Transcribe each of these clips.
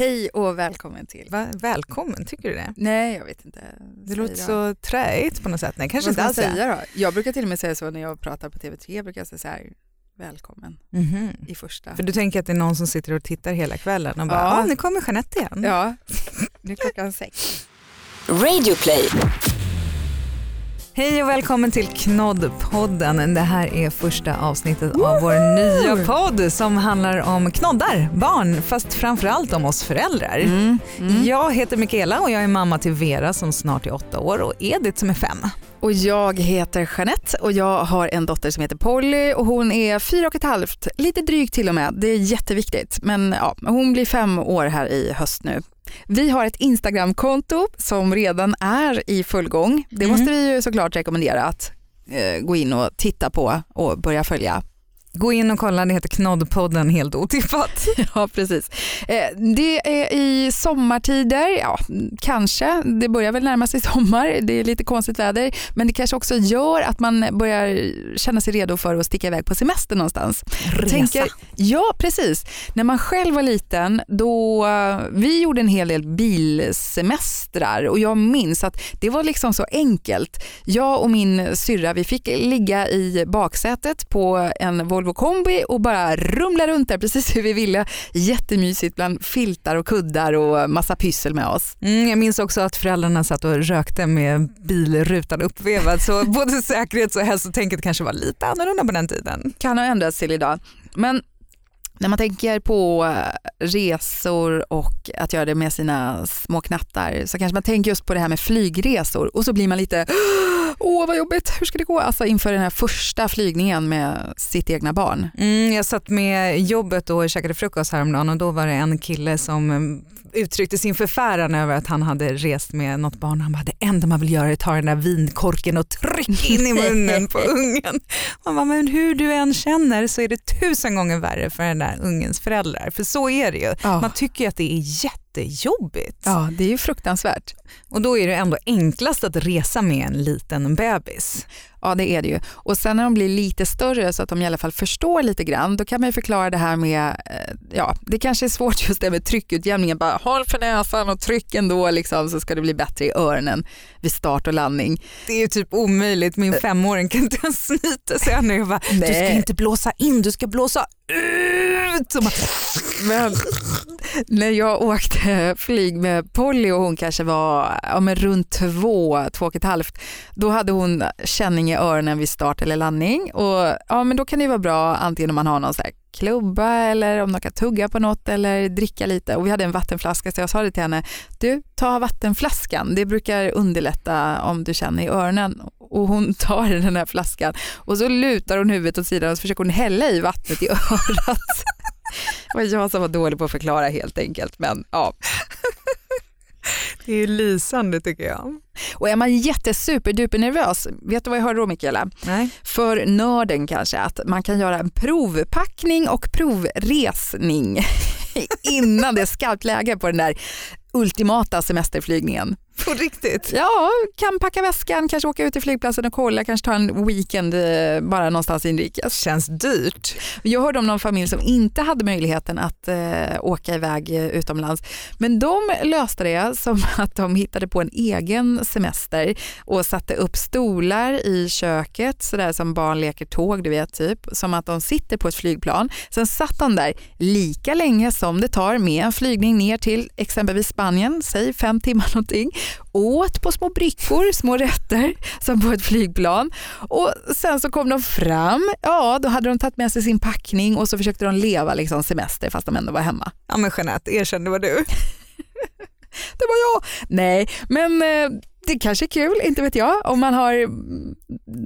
Hej och välkommen till. Va? Välkommen, tycker du det? Nej, jag vet inte. Det låter så träigt på något sätt. Nej, kanske Vad inte alls säga då? Jag brukar till och med säga så när jag pratar på TV3, brukar jag säga så här, välkommen Mhm. i första. För du tänker att det är någon som sitter och tittar hela kvällen och bara, Ja. ah, nu kommer Jeanette igen. Ja, nu är klockan sex. Radioplay. Hej och välkommen till Knoddpodden. Det här är första avsnittet av vår nya podd som handlar om knoddar, barn, fast framförallt om oss föräldrar. Mm. Mm. Jag heter Michaela och jag är mamma till Vera som snart är åtta år och Edith som är fem. Och jag heter Jeanette och jag har en dotter som heter Polly och hon är fyra och ett halvt, lite drygt till och med. Det är jätteviktigt. Men ja, hon blir fem år här i höst nu. Vi har ett Instagramkonto som redan är i full gång. Det Mm. måste vi ju såklart rekommendera att eh, gå in och titta på och börja följa. Gå in och kolla, det heter Knoddpodden helt otippat. Ja, precis. Eh, det är i sommartider, ja, kanske. Det börjar väl närma sig sommar. Det är lite konstigt väder. Men det kanske också gör att man börjar känna sig redo för att sticka iväg på semester någonstans. Resa. Tänker, ja, precis. När man själv var liten, då, eh, vi gjorde en hel del bilsemestrar och jag minns att det var liksom så enkelt. Jag och min syrra, vi fick ligga i baksätet på en Volvo kombi och bara rumla runt där precis hur vi ville. Jättemysigt bland filtar och kuddar och massa pyssel med oss. Mm, jag minns också att föräldrarna satt och rökte med bilrutan uppvevad så både säkerhets och hälsotänket kanske var lite annorlunda på den tiden. Kan ha ändrats till idag. Men när man tänker på eh, resor och att göra det med sina små knattar så kanske man tänker just på det här med flygresor och så blir man lite åh vad jobbigt, hur ska det gå? Alltså inför den här första flygningen med sitt egna barn. Mm, jag satt med jobbet och käkade frukost häromdagen och då var det en kille som mm, uttryckte sin förfäran över att han hade rest med något barn. Han bara, det enda man vill göra är att ta den där vinkorken och trycka in i munnen på ungen. Man bara, men hur du än känner så är det tusen gånger värre för den där ungens föräldrar. För så är det ju. Ja. Man tycker att det är jättejobbigt. Ja, det är ju fruktansvärt. Och då är det ändå enklast att resa med en liten bebis. Ja, det är det ju. Och sen när de blir lite större så att de i alla fall förstår lite grann, då kan man ju förklara det här med, eh, ja, det kanske är svårt just det med tryckutjämningen, bara håll för näsan och tryck ändå liksom, så ska det bli bättre i öronen vid start och landning. Det är ju typ omöjligt, min femåring kan inte ens snyta sig ännu. Jag bara, du ska inte blåsa in, du ska blåsa ut. Och bara, Men när jag åkte flyg med Polly och hon kanske var ja, men runt två, två och ett halvt, då hade hon känning i öronen vid start eller landning. Och, ja, men då kan det vara bra antingen om man har någon så här klubba eller om de kan tugga på något eller dricka lite. Och vi hade en vattenflaska så jag sa det till henne, du ta vattenflaskan, det brukar underlätta om du känner i öronen. Och hon tar den här flaskan och så lutar hon huvudet åt sidan och så försöker hon hälla i vattnet i örat. Det var jag som var dålig på att förklara helt enkelt. Men, ja. det är lysande tycker jag. Och är man jättesuperduper nervös, vet du vad jag hörde då Mikaela? Nej. För nörden kanske, att man kan göra en provpackning och provresning innan det är skarpt läge på den där ultimata semesterflygningen. På riktigt? Ja, kan packa väskan, kanske åka ut till flygplatsen och kolla, kanske ta en weekend eh, bara någonstans inrikes. Känns dyrt. Jag hörde om någon familj som inte hade möjligheten att eh, åka iväg eh, utomlands. Men de löste det som att de hittade på en egen semester och satte upp stolar i köket, sådär som barn leker tåg, du vet, typ. Som att de sitter på ett flygplan. Sen satt de där lika länge som det tar med en flygning ner till exempelvis Spanien, säg fem timmar någonting. Åt på små brickor, små rätter som på ett flygplan. Och sen så kom de fram, ja då hade de tagit med sig sin packning och så försökte de leva liksom semester fast de ändå var hemma. Ja men Jeanette, erkänn det var du. Det var jag! Nej, men eh, det kanske är kul, inte vet jag, om man har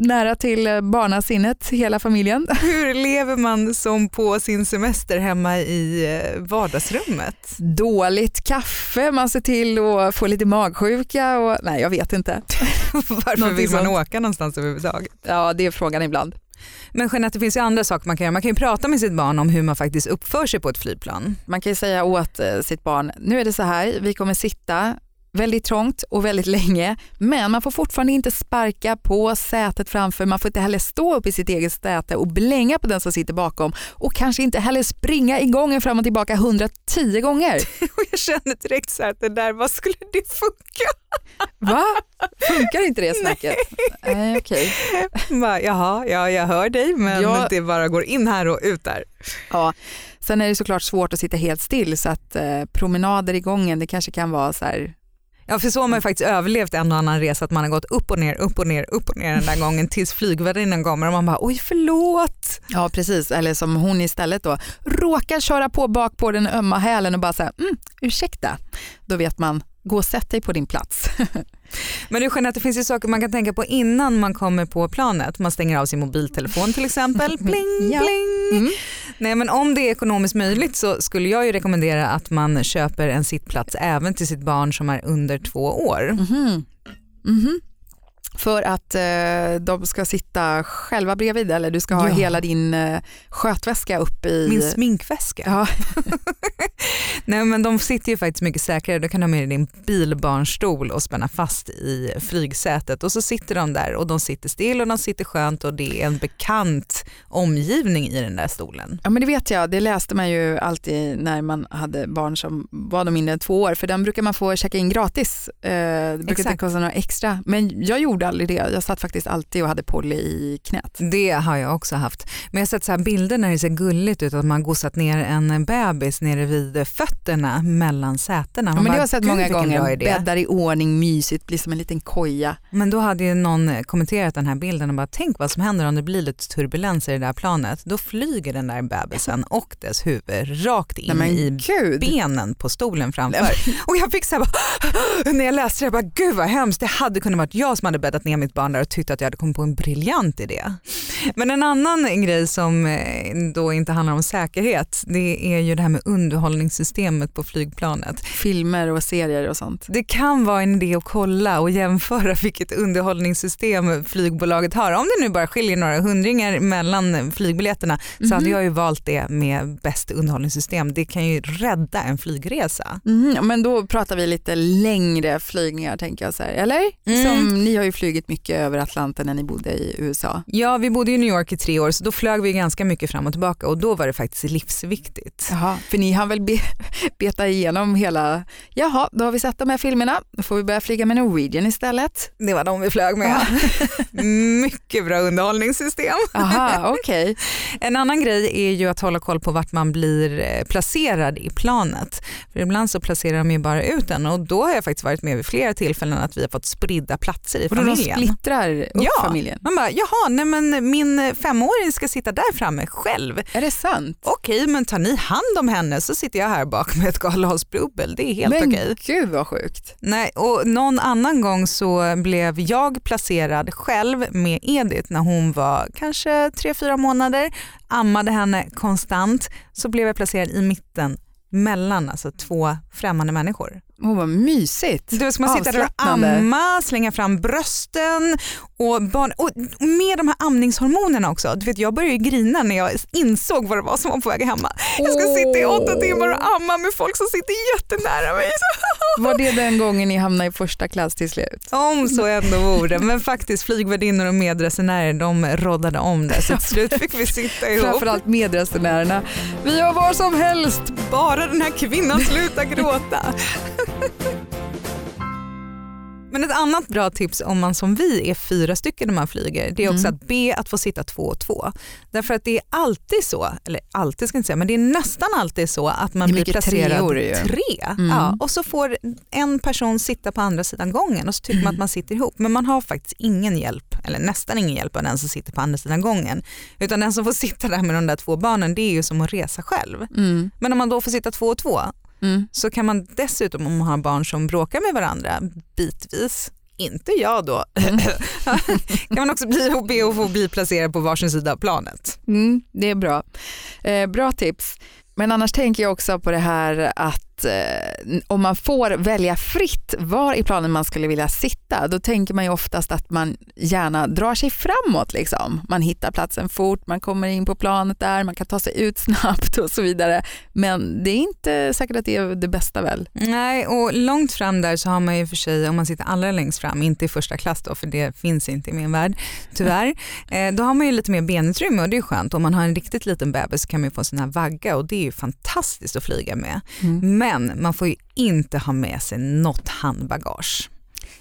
nära till barnasinnet hela familjen. Hur lever man som på sin semester hemma i eh, vardagsrummet? Dåligt kaffe, man ser till att få lite magsjuka och nej jag vet inte. Varför vill man sånt. åka någonstans överhuvudtaget? Ja det är frågan ibland. Men Jeanette, det finns ju andra saker man kan göra. Man kan ju prata med sitt barn om hur man faktiskt uppför sig på ett flygplan. Man kan ju säga åt eh, sitt barn, nu är det så här, vi kommer sitta väldigt trångt och väldigt länge. Men man får fortfarande inte sparka på sätet framför, man får inte heller stå upp i sitt eget säte och blänga på den som sitter bakom och kanske inte heller springa igång en fram och tillbaka 110 gånger. Och jag känner direkt så här att det där, vad skulle det funka? Va? Funkar inte det snacket? Nej, Nej okej. Bara, Jaha, ja, jag hör dig men Ja. det bara går in här och ut där. Ja. Sen är det såklart svårt att sitta helt still så att eh, promenader i gången det kanske kan vara så här Ja för så har man ju faktiskt överlevt en och annan resa att man har gått upp och ner, upp och ner, upp och ner den där gången tills flygvärdinnan kommer och man bara oj förlåt. Ja precis, eller som hon istället då råkar köra på bak på den ömma hälen och bara säga mm, ursäkta. Då vet man, gå och sätt dig på din plats. Men du Jeanette, det finns ju saker man kan tänka på innan man kommer på planet. Man stänger av sin mobiltelefon till exempel. Pling, Ja. pling. Mm. Nej men om det är ekonomiskt möjligt så skulle jag ju rekommendera att man köper en sittplats även till sitt barn som är under två år. Mhm. Mhm. För att eh, de ska sitta själva bredvid eller du ska ha Ja. hela din eh, skötväska upp i... Min sminkväska. ja. Nej men de sitter ju faktiskt mycket säkrare. Du kan ha med dig din bilbarnstol och spänna fast i flygsätet och så sitter de där och de sitter still och de sitter skönt och det är en bekant omgivning i den där stolen. ja men det vet jag, det läste man ju alltid när man hade barn som var de mindre än två år för den brukar man få checka in gratis. Eh, det brukar inte kosta några extra. Men jag gjorde aldrig det, jag satt faktiskt alltid och hade Polly i knät. Det har jag också haft. Men jag har sett så bilder när det ser gulligt ut att man gossat ner en bebis nere vid fötterna mellan sätena. Ja, men det har jag sett "Gud, många gånger, idé." bäddar i ordning, mysigt, blir som en liten koja. Men då hade ju någon kommenterat den här bilden och bara tänk vad som händer om det blir lite turbulens i det där planet. Då flyger den där bebisen och dess huvud rakt in Nej i gud. benen på stolen framför. Och jag fick så här bara, när jag läste det, jag bara gud vad hemskt, det hade kunnat varit jag som hade bäddat ner mitt barn där och tyckte att jag hade kommit på en briljant idé. Men en annan grej som eh, då inte handlar om säkerhet, det är ju det här med underhållningssystemet på flygplanet. Filmer och serier och sånt. Det kan vara en idé att kolla och jämföra vilket underhållningssystem flygbolaget har. Om det nu bara skiljer några hundringar mellan flygbiljetterna så hade jag ju valt det med bäst underhållningssystem. Det kan ju rädda en flygresa. Mhm, men då pratar vi lite längre flygningar tänker jag så här, eller? Mm. Som, ni har ju flugit mycket över Atlanten när ni bodde i USA. Ja, vi bodde i New York i tre år så då flög vi ganska mycket fram och tillbaka och då var det faktiskt livsviktigt. Jaha, för ni har väl be, beta igenom hela, jaha då har vi sett de här filmerna, då får vi börja flyga med Norwegian istället. Det var de vi flög med. mycket bra underhållningssystem. Aha, okej. En annan grej är ju att hålla koll på vart man blir eh, placerad i planet. För ibland så placerar de ju bara ut en och då har jag faktiskt varit med vid flera tillfällen att vi har fått spridda platser i Och familjen. splittrar upp Ja. familjen. Man bara, jaha, nej men min femåring ska sitta där framme själv. Är det sant? Okej, men tar ni hand om henne så sitter jag här bak med ett galhalsbubbel. Det är helt Men okej. gud vad sjukt. Nej, och någon annan gång så blev jag placerad själv med Edith när hon var kanske 3-4 månader, ammade henne konstant, så blev jag placerad i mitten mellan alltså två främmande människor. Åh vad mysigt. Du ska man sitta där och amma, slänga fram brösten och, barn, och med de här amningshormonerna också. Du vet, jag började ju grina när jag insåg vad det var som var på väg hemma. Jag ska sitta i åtta timmar och amma med folk som sitter jättenära mig. Var det den gången ni hamnade i första klass till slut? Om så ändå vore. Men faktiskt flygvärdinnor och medresenärer de roddade om det. Så till slut fick vi sitta ihop. Framförallt medresenärerna. Vi har var som helst. Bara den här kvinnan slutar gråta. Men ett annat bra tips om man som vi är fyra stycken när man flyger det är också Mm. att be att få sitta två och två. Därför att det är alltid så, eller alltid ska jag inte säga, men det är nästan alltid så att man blir placerad ju. tre. Mm. Ja, och så får en person sitta på andra sidan gången och så tycker man att man sitter ihop. Men man har faktiskt ingen hjälp, eller nästan ingen hjälp av den som sitter på andra sidan gången. Utan den som får sitta där med de där två barnen det är ju som att resa själv. Mm. Men om man då får sitta två och två Mm. så kan man dessutom om man har barn som bråkar med varandra bitvis, inte jag då, kan man också bli och be att få bli placerad på varsin sida av planet. Mm, det är bra. Eh, bra tips. Men annars tänker jag också på det här att att eh, om man får välja fritt var i planen man skulle vilja sitta, då tänker man ju oftast att man gärna drar sig framåt. Liksom. Man hittar platsen fort, man kommer in på planet där, man kan ta sig ut snabbt och så vidare. Men det är inte säkert att det är det bästa väl? Nej, och långt fram där så har man ju för sig, om man sitter allra längst fram, inte i första klass då, för det finns inte i min värld, tyvärr, eh, då har man ju lite mer benutrymme och det är skönt. Om man har en riktigt liten bebis så kan man ju få sin här vagga och det är ju fantastiskt att flyga med. Mm. Men man får ju inte ha med sig något handbagage.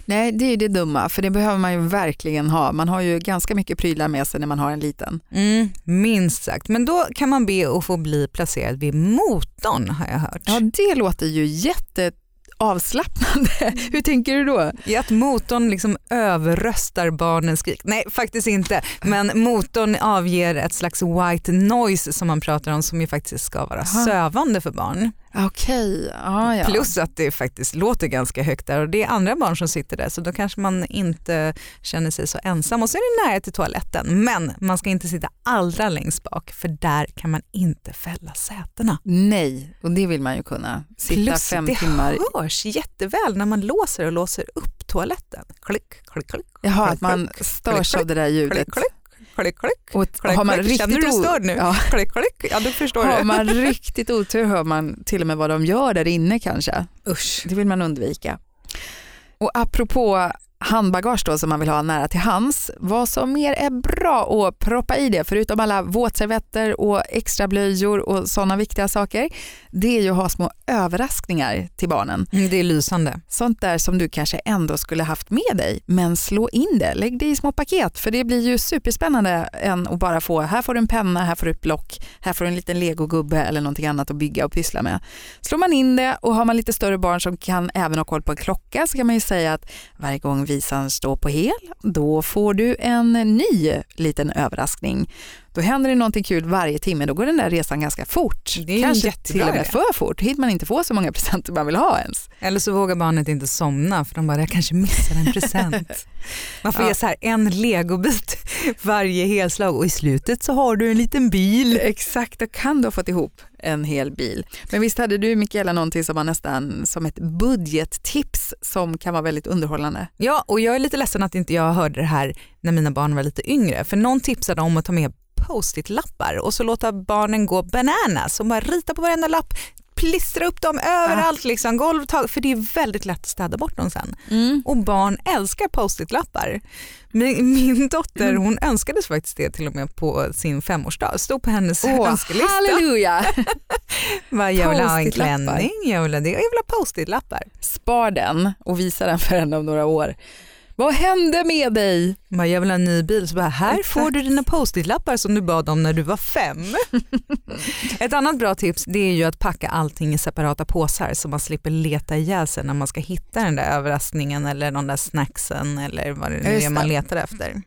Nej, det är ju det dumma, för det behöver man ju verkligen ha. Man har ju ganska mycket prylar med sig när man har en liten. Mm, minst sagt, men då kan man be att få bli placerad vid motorn har jag hört. Ja, det låter ju jätte avslappnande. Hur tänker du då? I att motorn liksom överröstar barnens skrik. Nej, faktiskt inte. Men motorn avger ett slags white noise som man pratar om som ju faktiskt ska vara Aha. sövande för barn. Okej, ah, ja. Plus att det faktiskt låter ganska högt där och det är andra barn som sitter där så då kanske man inte känner sig så ensam och så är det nära till toaletten. Men man ska inte sitta allra längst bak för där kan man inte fälla sätena. Nej, och det vill man ju kunna. Sitta Plus fem det timmar. hörs jätteväl när man låser och låser upp toaletten. Klick, klick, klick. Jaha, att man störs av det där ljudet. Klick, klick klick, klick. Och klick, har man klick. Känner du störd nu? Ja. Klick, klick. Ja, då förstår har man riktigt otur hör man till och med vad de gör där inne kanske. Usch. Det vill man undvika. Och apropå handbagage då som man vill ha nära till hands. Vad som mer är bra att proppa i det, förutom alla våtservetter och extra blöjor och sådana viktiga saker, det är ju att ha små överraskningar till barnen. Mm, det är lysande. Sånt där som du kanske ändå skulle haft med dig, men slå in det, lägg det i små paket, för det blir ju superspännande än att bara få, här får du en penna, här får du ett block, här får du en liten legogubbe eller någonting annat att bygga och pyssla med. Slår man in det och har man lite större barn som kan även ha koll på en klocka så kan man ju säga att varje gång visan står på hel, då får du en ny liten överraskning. Då händer det någonting kul varje timme, då går den där resan ganska fort. Kanske till och med för fort, hinner man inte få så många presenter man vill ha ens. Eller så vågar barnet inte somna för de bara, jag kanske missar en present. Man får ja. ge så här en legobit varje helslag och i slutet så har du en liten bil. Exakt, då kan du ha fått ihop en hel bil. Men visst hade du Mikaela någonting som var nästan som ett budgettips som kan vara väldigt underhållande? Ja, och jag är lite ledsen att inte jag hörde det här när mina barn var lite yngre. För någon tipsade om att ta med post-it-lappar och så låta barnen gå bananas och bara rita på varenda lapp, klistra upp dem överallt, ah. liksom, golvtag, för det är väldigt lätt att städa bort dem sen. Mm. Och barn älskar post-it-lappar. Min, min dotter mm. hon önskade faktiskt det till och med på sin femårsdag, stod på hennes oh, önskelista. Halleluja! jag vill ha en klänning, jag vill ha det, jag vill ha post-it-lappar. Spar den och visa den för henne om några år. Vad hände med dig? jag vill ha en ny bil. Så bara, här Exakt. får du dina post-it-lappar som du bad om när du var fem. Ett annat bra tips det är ju att packa allting i separata påsar så man slipper leta ihjäl sig när man ska hitta den där överraskningen eller de där snacksen eller vad det nu är man letar efter.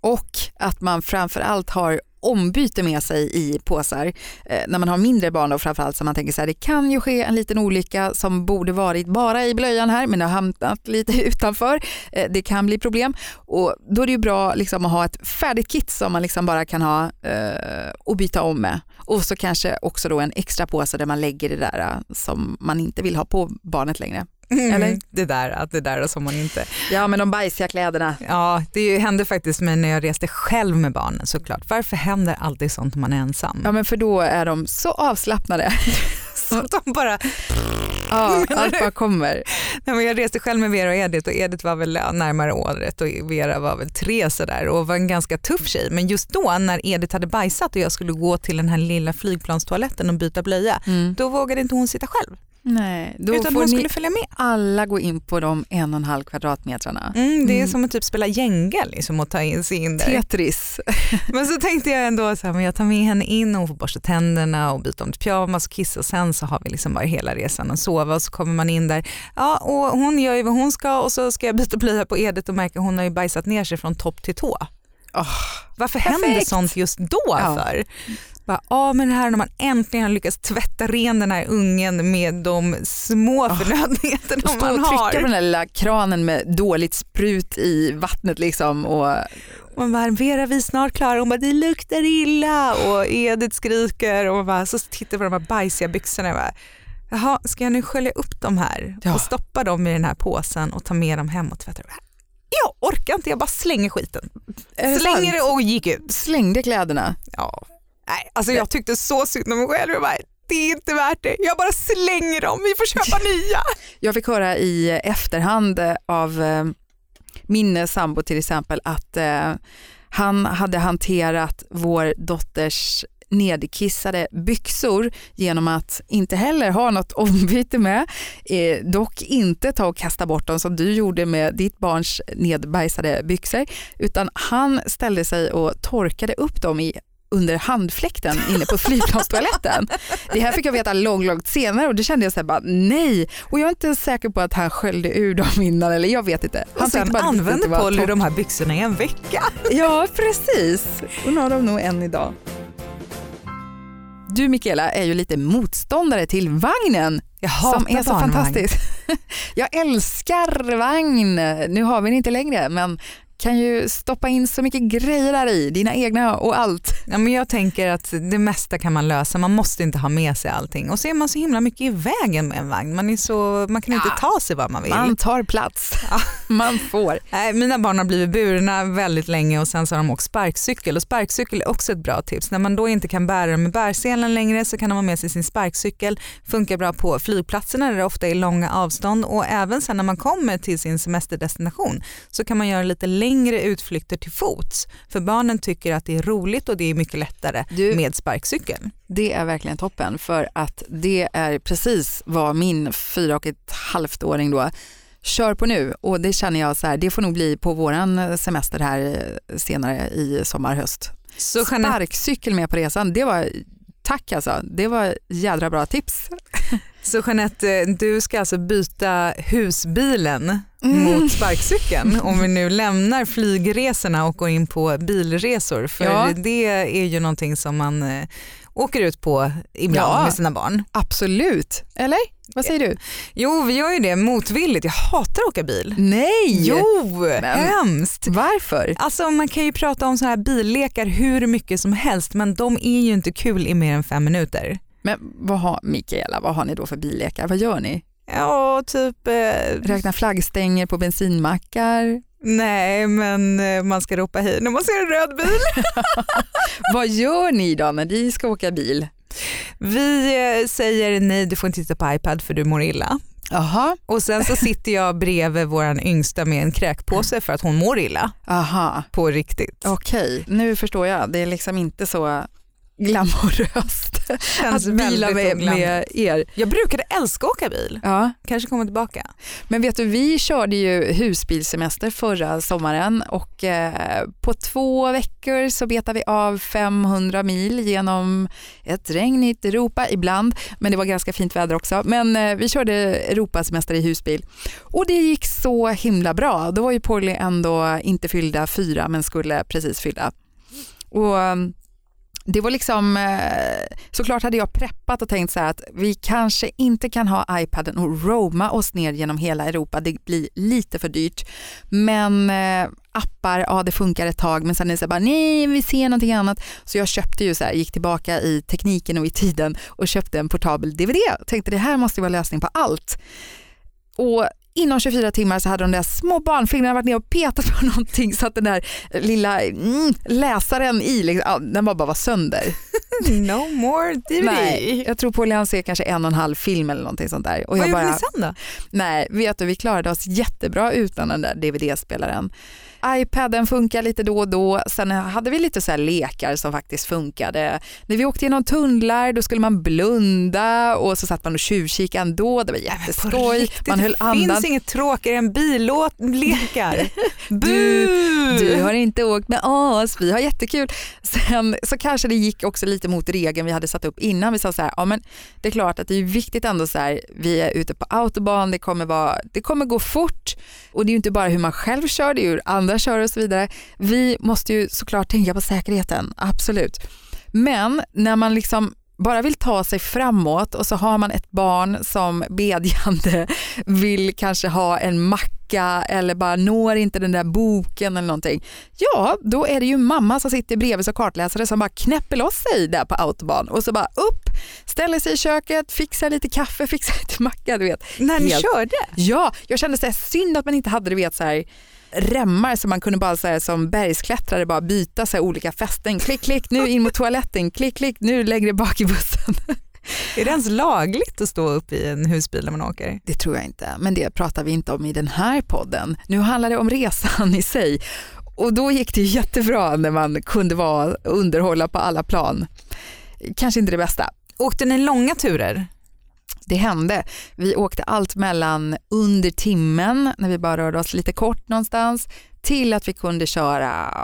Och att man framförallt har ombyte med sig i påsar. Eh, när man har mindre barn då framförallt så man tänker så här, det kan ju ske en liten olycka som borde varit bara i blöjan här men det har hamnat lite utanför. Eh, det kan bli problem och då är det ju bra liksom, att ha ett färdigt kit som man liksom bara kan ha eh, och byta om med. Och så kanske också då en extra påse där man lägger det där eh, som man inte vill ha på barnet längre. Mm, Eller? Det där, att det där som man inte... Ja men de bajsiga kläderna. Ja det hände faktiskt mig när jag reste själv med barnen såklart. Varför händer alltid sånt när man är ensam? Ja men för då är de så avslappnade. så att de bara... Ja, allt bara kommer. Nej, men jag reste själv med Vera och Edith och Edith var väl närmare året och Vera var väl tre sådär och var en ganska tuff tjej. Men just då när Edith hade bajsat och jag skulle gå till den här lilla flygplanstoaletten och byta blöja, mm. då vågade inte hon sitta själv. Nej, då Utan får hon skulle följa med. alla gå in på de en och en halv kvadratmetrarna. Mm, det är mm. som att typ spela Jenga liksom, och ta in sig in där. Tetris. men så tänkte jag ändå att jag tar med henne in och hon får borsta tänderna och byta om till pyjamas och kissa och sen så har vi liksom bara hela resan och sova och så kommer man in där. Ja, och hon gör ju vad hon ska och så ska jag byta blöja på Edith och märka att hon har ju bajsat ner sig från topp till tå. Oh, Varför perfekt. händer sånt just då ja. för? Bara, ah, men här när man äntligen har lyckats tvätta ren den här ungen med de små oh. förnödenheterna man har. Stå och trycka på den där lilla kranen med dåligt sprut i vattnet liksom. Och... Man bara, Vera vi är snart klara. Hon bara, det luktar illa och Edith skriker och bara, så tittar på de här bajsiga byxorna. Och bara, Jaha, ska jag nu skölja upp de här Ja. och stoppa dem i den här påsen och ta med dem hem och tvätta dem? Jag orkar inte, jag bara slänger skiten. Slänger det och gick ut. Slängde kläderna. Ja. Nej, alltså jag tyckte så synd om mig själv. Jag bara, det är inte värt det. Jag bara slänger dem, vi får köpa nya. Jag fick höra i efterhand av eh, min sambo till exempel att eh, han hade hanterat vår dotters nedkissade byxor genom att inte heller ha något ombyte med, eh, dock inte ta och kasta bort dem som du gjorde med ditt barns nedbajsade byxor, utan han ställde sig och torkade upp dem i under handfläkten inne på flygplanstoaletten. Det här fick jag veta långt, långt senare och det kände jag så här bara nej. Och jag är inte säker på att han sköljde ur dem innan eller jag vet inte. Han Och sen bara använde Polly de här byxorna i en vecka. Ja precis. Hon har dem nog än idag. Du Mikaela är ju lite motståndare till vagnen Jag som är så fantastisk. Jag älskar vagn. Nu har vi den inte längre men kan ju stoppa in så mycket grejer där i, dina egna och allt. Ja, men jag tänker att det mesta kan man lösa, man måste inte ha med sig allting. Och så är man så himla mycket i vägen med en vagn, man, är så, man kan inte Ja. ta sig var man vill. Man tar plats. Man får. Nej, mina barn har blivit burna väldigt länge och sen så har de åkt sparkcykel och sparkcykel är också ett bra tips. När man då inte kan bära dem med bärselen längre så kan de ha med sig sin sparkcykel. Funkar bra på flygplatserna där det ofta är långa avstånd och även sen när man kommer till sin semesterdestination så kan man göra lite längre utflykter till fots. För barnen tycker att det är roligt och det är mycket lättare Du- med sparkcykeln. Det är verkligen toppen för att det är precis vad min fyra och ett halvt åring då kör på nu och det känner jag så här, det får nog bli på våran semester här eh, senare i sommar, höst. Så Jeanette, Sparkcykel med på resan, det var tack alltså, det var jädra bra tips. så Jeanette, du ska alltså byta husbilen Mm. mot sparkcykeln om vi nu lämnar flygresorna och går in på bilresor. För Ja. det är ju någonting som man eh, åker ut på ibland Ja. med sina barn. Absolut, eller? Vad säger du? Jo, vi gör ju det motvilligt. Jag hatar att åka bil. Nej! Jo, Men- hemskt. Varför? Alltså man kan ju prata om så här billekar hur mycket som helst men de är ju inte kul i mer än fem minuter. Men vad har, Mikaela, vad har ni då för billekar? Vad gör ni? Ja, typ... Eh, Räkna flaggstänger på bensinmackar? Nej, men eh, man ska ropa hej när man ser en röd bil. vad gör ni då när ni ska åka bil? Vi eh, säger nej, du får inte titta på iPad för du mår illa. Jaha, Och sen så sitter jag bredvid vår yngsta med en kräkpåse för att hon mår illa aha, på riktigt. okej. Nu förstår jag, det är liksom inte så glamoröst Känns att bila med, med er. Jag brukade älska att åka bil, Ja. kanske kommer tillbaka. Men vet du, vi körde ju husbilsemester förra sommaren och eh, på två veckor så betade vi av 500 mil genom ett regnigt Europa ibland, men det var ganska fint väder också. Men eh, vi körde Europasemester i husbil och det gick så himla bra. Då var ju Polly ändå inte fyllda fyra men skulle precis fylla. Och eh, det var liksom, eh, såklart hade jag preppat och tänkt så här att vi kanske inte kan ha iPaden och roama oss ner genom hela Europa, det blir lite för dyrt. Men eh, appar, ja det funkar ett tag men sen är det så bara nej vi ser någonting annat. Så jag köpte ju så här, gick tillbaka i tekniken och i tiden och köpte en portabel DVD. Tänkte det här måste vara lösning på allt. Och inom 24 timmar så hade de där små barnfingrarna varit ner och petat på någonting så att den där lilla mm, läsaren i, liksom, den bara, bara var sönder. No more DVD. Nej, jag tror han ser kanske en och en halv film eller någonting sånt där. Och Vad jag gjorde bara, ni sen då? nej, vet du, vi klarade oss jättebra utan den där DVD-spelaren. iPaden funkar lite då och då. Sen hade vi lite så här lekar som faktiskt funkade. När vi åkte genom tunnlar då skulle man blunda och så satt man och tjuvkikade ändå. Det var jätteskoj. riktigt, Man höll det andan. finns inget tråkigare än billekar. Du-! Du har inte åkt med oss, vi har jättekul. Sen så kanske det gick också lite mot regeln vi hade satt upp innan. Vi sa så här, ja men det är klart att det är viktigt ändå så här, vi är ute på autobahn, det kommer, vara, det kommer gå fort och det är ju inte bara hur man själv kör, det är ju hur andra kör och så vidare. Vi måste ju såklart tänka på säkerheten, absolut. Men när man liksom bara vill ta sig framåt och så har man ett barn som bedjande vill kanske ha en macka eller bara når inte den där boken eller någonting. Ja, då är det ju mamma som sitter bredvid som kartläsare som bara knäpper loss sig där på autobahn och så bara upp, ställer sig i köket, fixar lite kaffe, fixar lite macka. Du vet. När ni Helt- körde? Ja, jag kände så här, synd att man inte hade du vet, så här, remmar så man kunde bara så här, som bergsklättrare bara byta så här, olika fästen. Klick, klick, nu in mot toaletten. Klick, klick, nu längre bak i bussen. Är det ens lagligt att stå upp i en husbil när man åker? Det tror jag inte, men det pratar vi inte om i den här podden. Nu handlar det om resan i sig och då gick det jättebra när man kunde vara underhålla på alla plan. Kanske inte det bästa. Åkte ni långa turer? Det hände. Vi åkte allt mellan under timmen när vi bara rörde oss lite kort någonstans till att vi kunde köra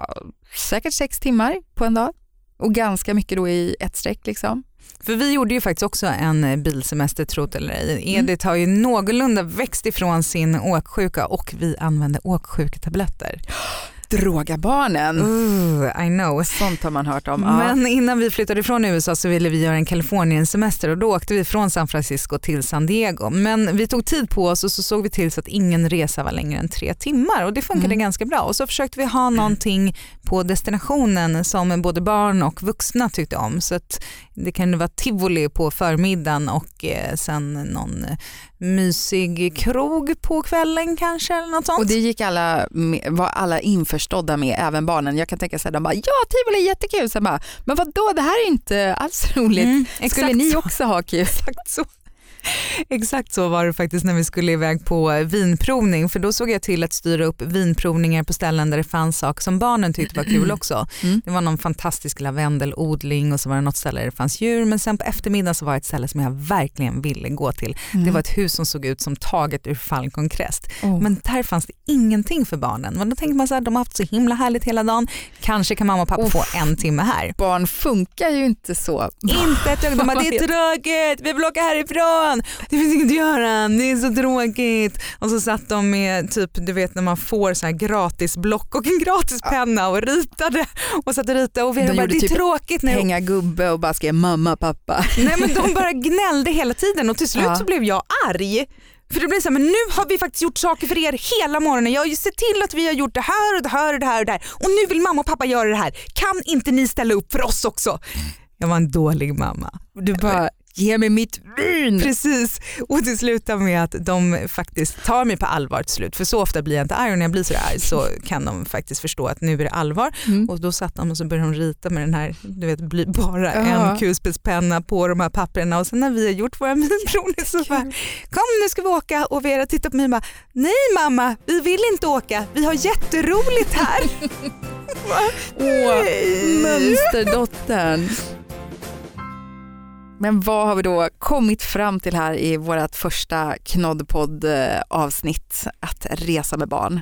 säkert sex timmar på en dag och ganska mycket då i ett streck. Liksom. För vi gjorde ju faktiskt också en eh, bilsemester trot eller ej. Mm. Edith har ju någorlunda växt ifrån sin åksjuka och vi använde åksjuketabletter. Droga barnen. Ooh, I know. Sånt har man hört om. Ja. Men innan vi flyttade från USA så ville vi göra en Kalifornien-semester och då åkte vi från San Francisco till San Diego. Men vi tog tid på oss och så såg vi till så att ingen resa var längre än tre timmar och det funkade Mm. ganska bra. Och så försökte vi ha någonting på destinationen som både barn och vuxna tyckte om. Så att det kunde vara tivoli på förmiddagen och eh, sen någon eh, mysig krog på kvällen kanske eller något sånt. Och det gick alla, var alla införstådda med, även barnen. Jag kan tänka sig de bara ja tivoli är jättekul. Sen bara, men vadå det här är inte alls roligt. Mm, Skulle ni så. också ha kul? Exakt så. Exakt så var det faktiskt när vi skulle iväg på vinprovning för då såg jag till att styra upp vinprovningar på ställen där det fanns saker som barnen tyckte var kul också. Mm. Det var någon fantastisk lavendelodling och så var det något ställe där det fanns djur men sen på eftermiddagen så var det ett ställe som jag verkligen ville gå till. Det var ett hus som såg ut som taget ur Falcon Crest. Oh. Men där fanns det ingenting för barnen. Men då tänkte man så här, de har haft så himla härligt hela dagen. Kanske kan mamma och pappa Uff. få en timme här. Barn funkar ju inte så. Inte ett ögonblick. De bara, Det är tråkigt, vi vill åka härifrån. Det finns inget att göra, det är så tråkigt. Och så satt de med typ, du vet när man får så här gratis block och en gratis penna och ritade och satt och ritade och Vera De bara, det är typ tråkigt nu. Hänga gubbe och bara skrev mamma, pappa. Nej men de bara gnällde hela tiden och till slut Ja. så blev jag arg. För det blev så här, men nu har vi faktiskt gjort saker för er hela morgonen. Jag har ju sett till att vi har gjort det här och det här och det här och det här. Och nu vill mamma och pappa göra det här. Kan inte ni ställa upp för oss också? Jag var en dålig mamma. Du bara, ge mig mitt vin. Precis, och det slutar med att de faktiskt tar mig på allvar till slut. För så ofta blir jag inte arg och när jag blir så arg så kan de faktiskt förstå att nu är det allvar. Mm. Och då satt de och så började de rita med den här, du vet, bara Ja. en kulspetspenna på de här papperna och sen när vi har gjort våra minprovning så bara, kom nu ska vi åka och Vera tittar på mig och bara, nej mamma vi vill inte åka, vi har jätteroligt här. Åh, Nej. mönsterdottern. Men vad har vi då kommit fram till här i vårt första knoddpodd eh, avsnitt att resa med barn?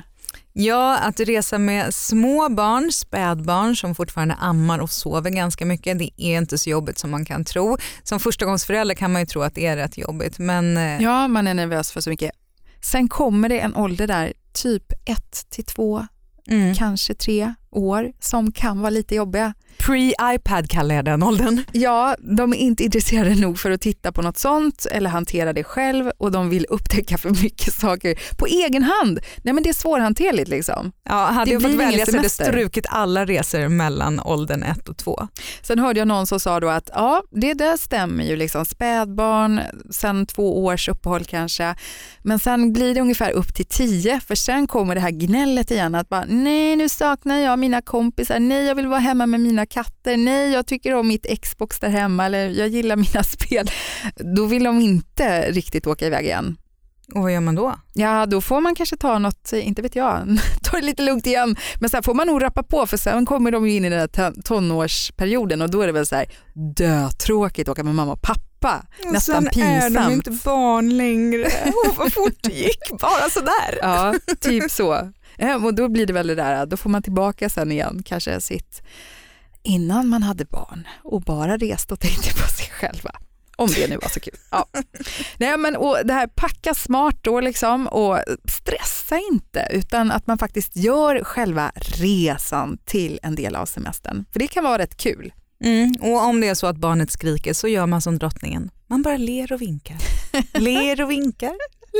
Ja, att resa med små barn, spädbarn som fortfarande ammar och sover ganska mycket, det är inte så jobbigt som man kan tro. Som förstagångsförälder kan man ju tro att det är rätt jobbigt men eh, Ja, man är nervös för så mycket. Sen kommer det en ålder där, typ ett till två, mm. kanske tre år, som kan vara lite jobbiga. pre-iPad kallar jag den åldern. Ja, de är inte intresserade nog för att titta på något sånt eller hantera det själv och de vill upptäcka för mycket saker på egen hand. Nej men det är svårhanterligt liksom. Ja, hade Det jag fått välja så hade strukit alla resor mellan åldern ett och två. Sen hörde jag någon som sa då att ja, det där stämmer ju, liksom spädbarn, sen två års uppehåll kanske, men sen blir det ungefär upp till tio, för sen kommer det här gnället igen, att bara nej nu saknar jag mina kompisar, nej jag vill vara hemma med mina katter, nej jag tycker om mitt Xbox där hemma eller jag gillar mina spel. Då vill de inte riktigt åka iväg igen. Och vad gör man då? Ja, då får man kanske ta något, inte vet jag, ta det lite lugnt igen. Men sen får man nog rappa på för sen kommer de in i den ton- tonårsperioden och då är det väl så här dötråkigt att åka med mamma och pappa. Nästan och sen är de pinsamt. inte barn längre. Åh, vad fort det gick, bara sådär. Ja, typ så. Ja, och då blir det väl det där, då får man tillbaka sen igen, kanske sitt innan man hade barn och bara reste och tänkte på sig själva. Om det nu var så kul. Ja. Nej, men, och det här packa smart då liksom och stressa inte utan att man faktiskt gör själva resan till en del av semestern. För det kan vara rätt kul. Mm. Och om det är så att barnet skriker så gör man som drottningen. Man bara ler och vinkar. Ler och vinkar,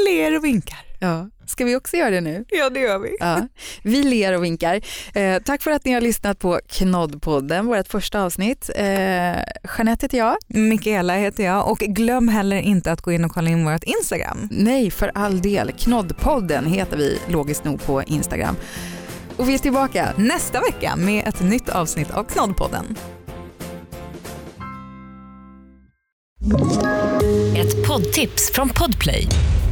ler och vinkar. Ja. Ska vi också göra det nu? Ja det gör vi. Ja. Vi ler och vinkar. Eh, tack för att ni har lyssnat på Knoddpodden, vårt första avsnitt. Eh, Jeanette heter jag. Mikaela heter jag och glöm heller inte att gå in och kolla in vårt Instagram. Nej, för all del. Knoddpodden heter vi logiskt nog på Instagram. Och vi är tillbaka nästa vecka med ett nytt avsnitt av Knoddpodden. Ett poddtips från Podplay.